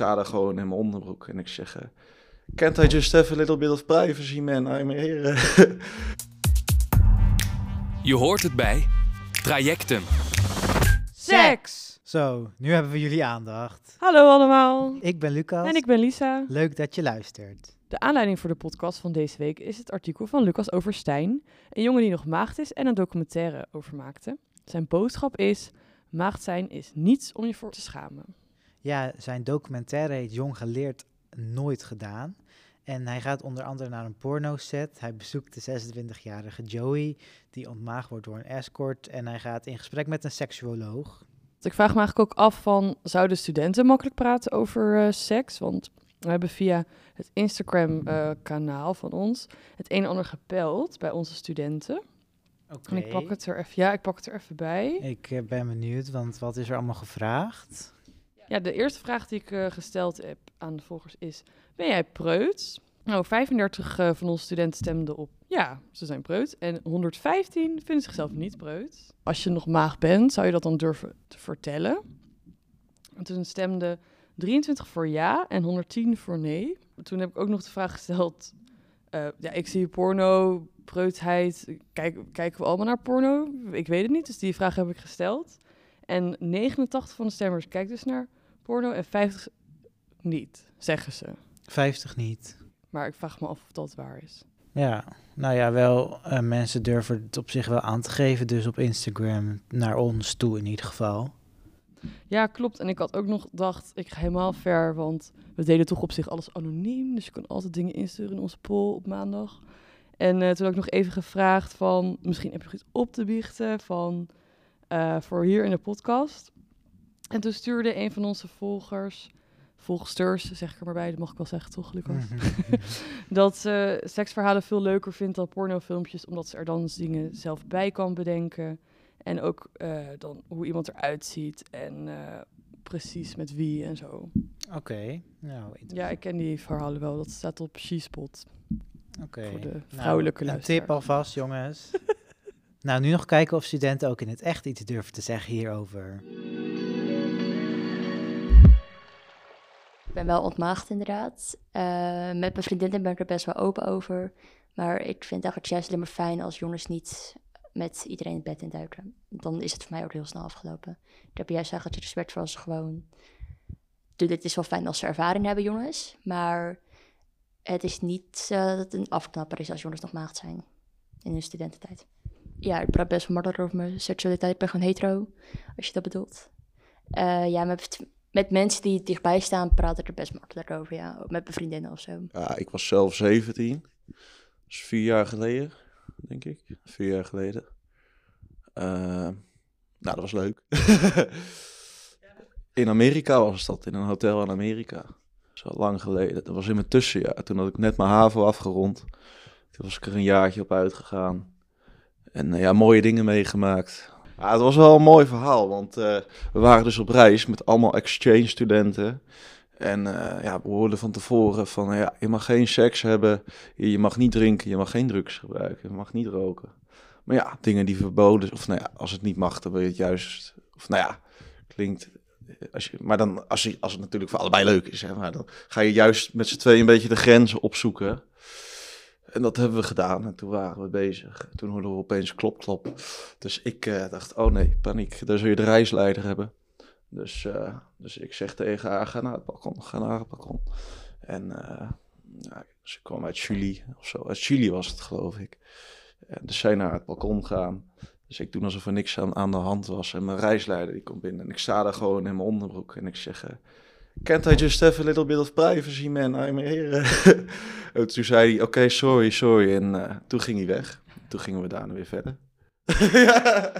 sta daar gewoon in mijn onderbroek en ik zeg... Can't I just have a little bit of privacy, man? I'm here. Je hoort het bij Trajecten. Seks! Zo, nu hebben we jullie aandacht. Hallo allemaal. Ik ben Lucas. En ik ben Lisa. Leuk dat je luistert. De aanleiding voor de podcast van deze week is het artikel van Lucas over Stijn, een jongen die nog maagd is en een documentaire over maakte. Zijn boodschap is: maagd zijn is niets om je voor te schamen. Ja, zijn documentaire heet Jong Geleerd Nooit Gedaan. En hij gaat onder andere naar een porno-set. Hij bezoekt de 26-jarige Joey, die ontmaagd wordt door een escort. En hij gaat in gesprek met een seksuoloog. Ik vraag me eigenlijk ook af van, zouden studenten makkelijk praten over eh, seks? Want we hebben via het Instagram-kanaal van ons het een en ander gepeld bij onze studenten. Oké. En ik pak het er even, ja, ik pak het er even bij. Ik eh, ben benieuwd, want wat is er allemaal gevraagd? Ja, de eerste vraag die ik eh, gesteld heb aan de volgers is: Ben jij preuts? Nou, 35 eh, van onze studenten stemden op ja, ze zijn preut. En 115 vinden zichzelf niet preut. Als je nog maag bent, zou je dat dan durven te vertellen? En toen stemden 23 voor ja en 110 voor nee. Toen heb ik ook nog de vraag gesteld: eh, Ja, ik zie porno, preutheid. Kijk, kijken we allemaal naar porno? Ik weet het niet, dus die vraag heb ik gesteld. En 89 van de stemmers kijkt dus naar porno en 50 niet, zeggen ze. 50 niet. Maar ik vraag me af of dat waar is. Ja, nou ja, wel, eh, mensen durven het op zich wel aan te geven, dus op Instagram naar ons toe in ieder geval. Ja, klopt. En ik had ook nog gedacht, ik ga helemaal ver, want we deden toch op zich alles anoniem. Dus je kan altijd dingen insturen in onze poll op maandag. En eh, toen had ik nog even gevraagd van, misschien heb je iets op te biechten van, eh, voor hier in de podcast. En toen stuurde een van onze volgers, volgsters zeg ik er maar bij, dat mag ik wel zeggen toch, Lucas? dat ze seksverhalen veel leuker vindt dan pornofilmpjes, omdat ze er dan dingen zelf bij kan bedenken. En ook eh, dan hoe iemand eruit ziet en eh, precies met wie en zo. Oké, nou, Ja, ik ken die verhalen wel. Dat staat op She-Spot. oké. voor de Nou, vrouwelijke Een luisteraar. tip alvast, jongens. nou, nu nog kijken of studenten ook in het echt iets durven te zeggen hierover. Ik ben wel ontmaagd inderdaad. Eh, met mijn vriendinnen ben ik er best wel open over. Maar ik vind eigenlijk juist alleen maar fijn als jongens niet met iedereen het bed induiken. Dan is het voor mij ook heel snel afgelopen. Ik heb juist eigenlijk respect voor als gewoon... Het is wel fijn als ze ervaring hebben, jongens. Maar het is niet eh, dat het een afknapper is als jongens nog maagd zijn. In hun studententijd. Ja, ik praat best wel makkelijk over mijn seksualiteit. Ik ben gewoon hetero, als je dat bedoelt. Eh, ja, met mensen die dichtbij staan, praat ik er best makkelijk over. Ja, met mijn vriendinnen of zo. Ja, ik was zelf 17. Dat is vier jaar geleden, denk ik. Vier jaar geleden. Eh, nou, dat was leuk. in Amerika was dat, in een hotel in Amerika. Zo lang geleden. Dat was in mijn tussenjaar. Toen had ik net mijn HAVO afgerond. Toen was ik er een jaartje op uitgegaan. En eh, ja, mooie dingen meegemaakt. Ja, het was wel een mooi verhaal, want eh, we waren dus op reis met allemaal exchange studenten. En eh, ja, we hoorden van tevoren van, ja, je mag geen seks hebben, je mag niet drinken, je mag geen drugs gebruiken, je mag niet roken. Maar ja, dingen die verboden, of nou ja, als het niet mag, dan wil je het juist, of nou ja, klinkt, eh, als je, maar dan, als, je, als het natuurlijk voor allebei leuk is, hè, maar dan ga je juist met z'n tweeën een beetje de grenzen opzoeken. En dat hebben we gedaan en toen waren we bezig. Toen hoorden we opeens klop, klop. Dus ik eh, dacht, oh nee, paniek, daar zul je de reisleider hebben. Dus, eh, dus ik zeg tegen haar, ga naar het balkon, ga naar het balkon. En eh, ze kwam uit Chili of zo. Uit Chili was het, geloof ik. En dus zij naar het balkon gaan. Dus ik doe alsof er niks aan, aan de hand was. En mijn reisleider die komt binnen. En ik sta daar gewoon in mijn onderbroek. En ik zeg, can't I just have a little bit of privacy, man? I'm here. en toen zei hij, oké, sorry, sorry. En eh, toen ging hij weg. Toen gingen we daarna weer verder. ja,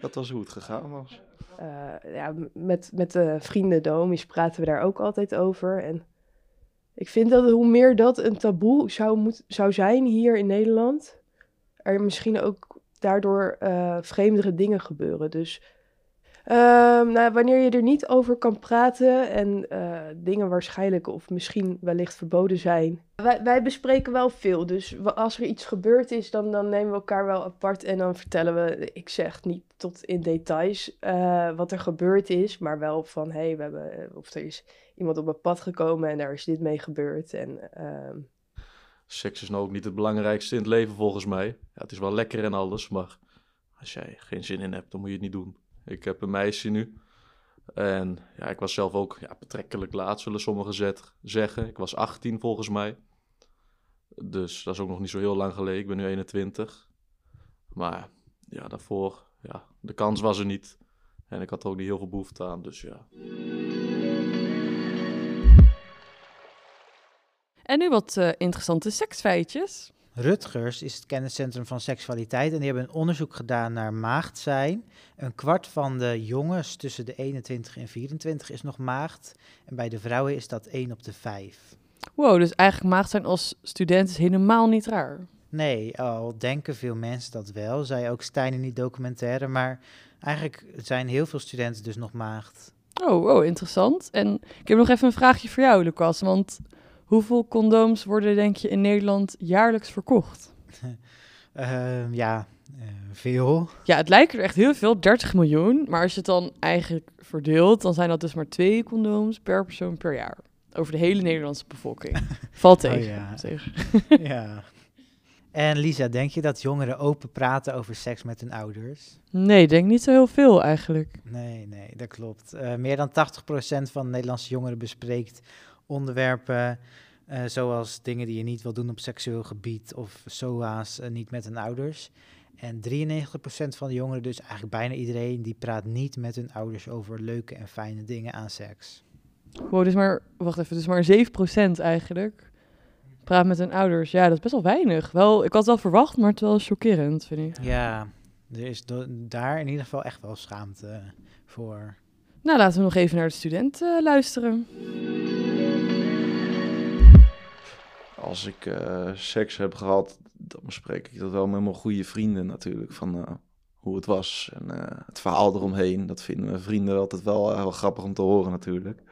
dat was hoe het gegaan was. Eh, ja, met, met de vrienden, de homies, praten we daar ook altijd over. En ik vind dat hoe meer dat een taboe zou, moet, zou zijn hier in Nederland, er misschien ook daardoor eh vreemdere dingen gebeuren. Dus Ehm, nou, wanneer je er niet over kan praten en eh, dingen waarschijnlijk of misschien wellicht verboden zijn. Wij, wij bespreken wel veel, dus als er iets gebeurd is, dan, nemen we elkaar wel apart en dan vertellen we, ik zeg niet tot in details eh, wat er gebeurd is, maar wel van, hé, hey, we hebben, eh, of er is iemand op mijn pad gekomen en daar is dit mee gebeurd. En ehm, Seks is nou ook niet het belangrijkste in het leven volgens mij. Ja, het is wel lekker en alles, maar als jij geen zin in hebt, dan moet je het niet doen. Ik heb een meisje nu. En ja, ik was zelf ook ja, betrekkelijk laat, zullen sommigen zeggen. Ik was 18 volgens mij. Dus dat is ook nog niet zo heel lang geleden. Ik ben nu 21. Maar ja, daarvoor, ja, de kans was er niet. En ik had er ook niet heel veel behoefte aan, dus ja. En nu wat eh, interessante seksfeitjes. Rutgers is het kenniscentrum van seksualiteit en die hebben een onderzoek gedaan naar maagd zijn. Een kwart van de jongens tussen de 21 en 24 is nog maagd. En bij de vrouwen is dat 1 op de 5. Wow, dus eigenlijk maagd zijn als student is helemaal niet raar. Nee, al denken veel mensen dat wel, zei ook Stijn in die documentaire. Maar eigenlijk zijn heel veel studenten dus nog maagd. Oh, wow, interessant. En ik heb nog even een vraagje voor jou, Lucas. Want hoeveel condooms worden, denk je, in Nederland jaarlijks verkocht? Ehm, ja, eh, veel. Ja, het lijken er echt heel veel, 30 miljoen. Maar als je het dan eigenlijk verdeelt, dan zijn dat dus maar twee condooms per persoon per jaar. Over de hele Nederlandse bevolking. Valt tegen. Oh ja. tegen. ja. En Lisa, denk je dat jongeren open praten over seks met hun ouders? Nee, denk niet zo heel veel eigenlijk. Nee, nee, dat klopt. Eh, meer dan 80% van de Nederlandse jongeren bespreekt onderwerpen eh, zoals dingen die je niet wil doen op seksueel gebied of SOA's eh, niet met hun ouders. En 93% van de jongeren, dus eigenlijk bijna iedereen, die praat niet met hun ouders over leuke en fijne dingen aan seks. Wow, dus maar, wacht even, dus maar 7% eigenlijk. Praat met hun ouders. Ja, dat is best wel weinig. Wel, ik had het wel verwacht, maar het is wel chockerend, vind ik. Ja, er is daar in ieder geval echt wel schaamte voor. Nou, laten we nog even naar de student eh, luisteren. Als ik eh, seks heb gehad, dan bespreek ik dat wel met mijn goede vrienden natuurlijk. Van eh, hoe het was en eh, het verhaal eromheen. Dat vinden mijn vrienden altijd wel, wel grappig om te horen natuurlijk.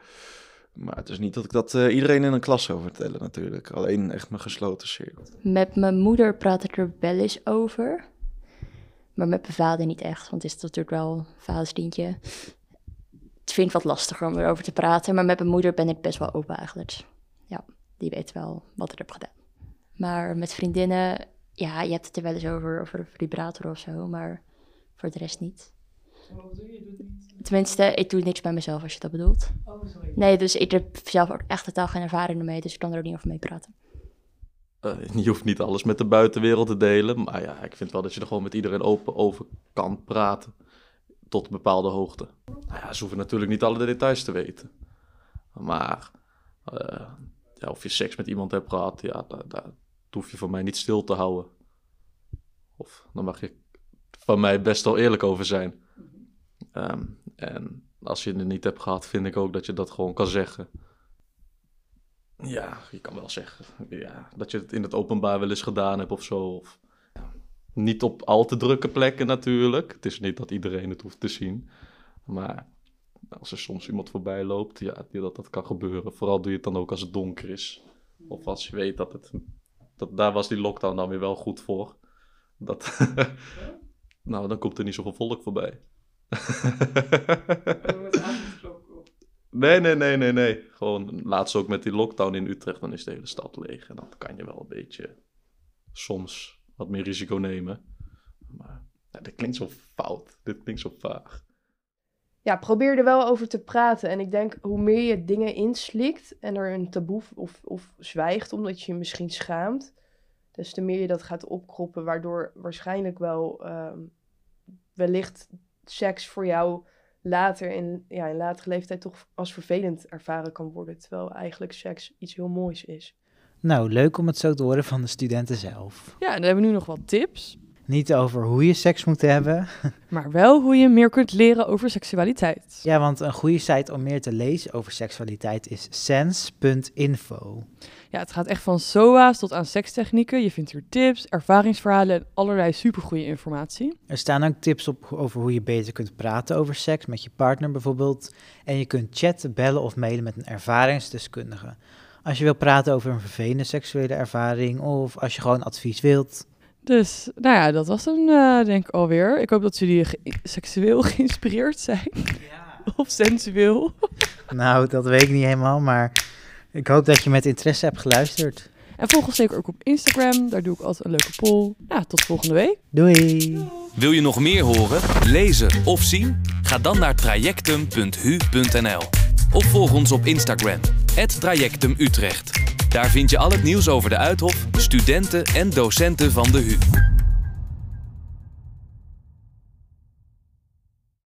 Maar het is niet dat ik dat iedereen in een klas zou vertellen natuurlijk. Alleen echt mijn gesloten cirkel. Met mijn moeder praat ik er wel eens over. Maar met mijn vader niet echt, want het is natuurlijk wel vadersdientje. Het vind ik wat lastiger om erover te praten. Maar met mijn moeder ben ik best wel open eigenlijk. Die weet wel wat ik heb gedaan. Maar met vriendinnen, ja, je hebt het er wel eens over, over een vibrator of zo. Maar voor de rest niet. Tenminste, ik doe niks bij mezelf als je dat bedoelt. Nee, dus ik heb zelf ook echt totaal geen ervaring ermee. Dus ik kan er ook niet over mee praten. Eh, je hoeft niet alles met de buitenwereld te delen. Maar ja, ik vind wel dat je er gewoon met iedereen open over kan praten. Tot een bepaalde hoogte. Nou ja, ze hoeven natuurlijk niet alle details te weten. Maar eh, of je seks met iemand hebt gehad, ja, daar, hoef je van mij niet stil te houden. Of dan mag je van mij best wel eerlijk over zijn. Ehm, en als je het niet hebt gehad, vind ik ook dat je dat gewoon kan zeggen. Ja, je kan wel zeggen ja, dat je het in het openbaar wel eens gedaan hebt of zo. Of, niet op al te drukke plekken natuurlijk. Het is niet dat iedereen het hoeft te zien. Maar als er soms iemand voorbij loopt, ja, dat dat kan gebeuren. Vooral doe je het dan ook als het donker is. Of als je weet dat het... Dat, daar was die lockdown dan weer wel goed voor. Dat, nou, dan komt er niet zoveel volk voorbij. Nee, nee, nee, nee, nee. Gewoon laatst ook met die lockdown in Utrecht, dan is de hele stad leeg. En dan kan je wel een beetje soms wat meer risico nemen. Maar ja, dit klinkt zo fout. Dit klinkt zo vaag. Ja, probeer er wel over te praten. En ik denk, hoe meer je dingen inslikt en er een taboe of, of zwijgt omdat je je misschien schaamt, des te meer je dat gaat opkroppen, waardoor waarschijnlijk wel ehm, wellicht seks voor jou later in, ja, in latere leeftijd toch als vervelend ervaren kan worden. Terwijl eigenlijk seks iets heel moois is. Nou, leuk om het zo te horen van de studenten zelf. Ja, en dan hebben we nu nog wat tips. Niet over hoe je seks moet hebben. Maar wel hoe je meer kunt leren over seksualiteit. Ja, want een goede site om meer te lezen over seksualiteit is sense.info. Ja, het gaat echt van SOA's tot aan sekstechnieken. Je vindt hier tips, ervaringsverhalen en allerlei supergoeie informatie. Er staan ook tips op over hoe je beter kunt praten over seks met je partner bijvoorbeeld. En je kunt chatten, bellen of mailen met een ervaringsdeskundige. Als je wil praten over een vervelende seksuele ervaring of als je gewoon advies wilt. Dus, nou ja, dat was hem eh, denk ik alweer. Ik hoop dat jullie ge- seksueel geïnspireerd zijn. Of sensueel. Nou, dat weet ik niet helemaal, maar ik hoop dat je met interesse hebt geluisterd. En volg ons zeker ook op Instagram. Daar doe ik altijd een leuke poll. Ja, tot volgende week. Doei! Wil je nog meer horen, lezen of zien? Ga dan naar trajectum.hu.nl of volg ons op Instagram, @trajectumutrecht. Daar vind je al het nieuws over de Uithof, studenten en docenten van de HU.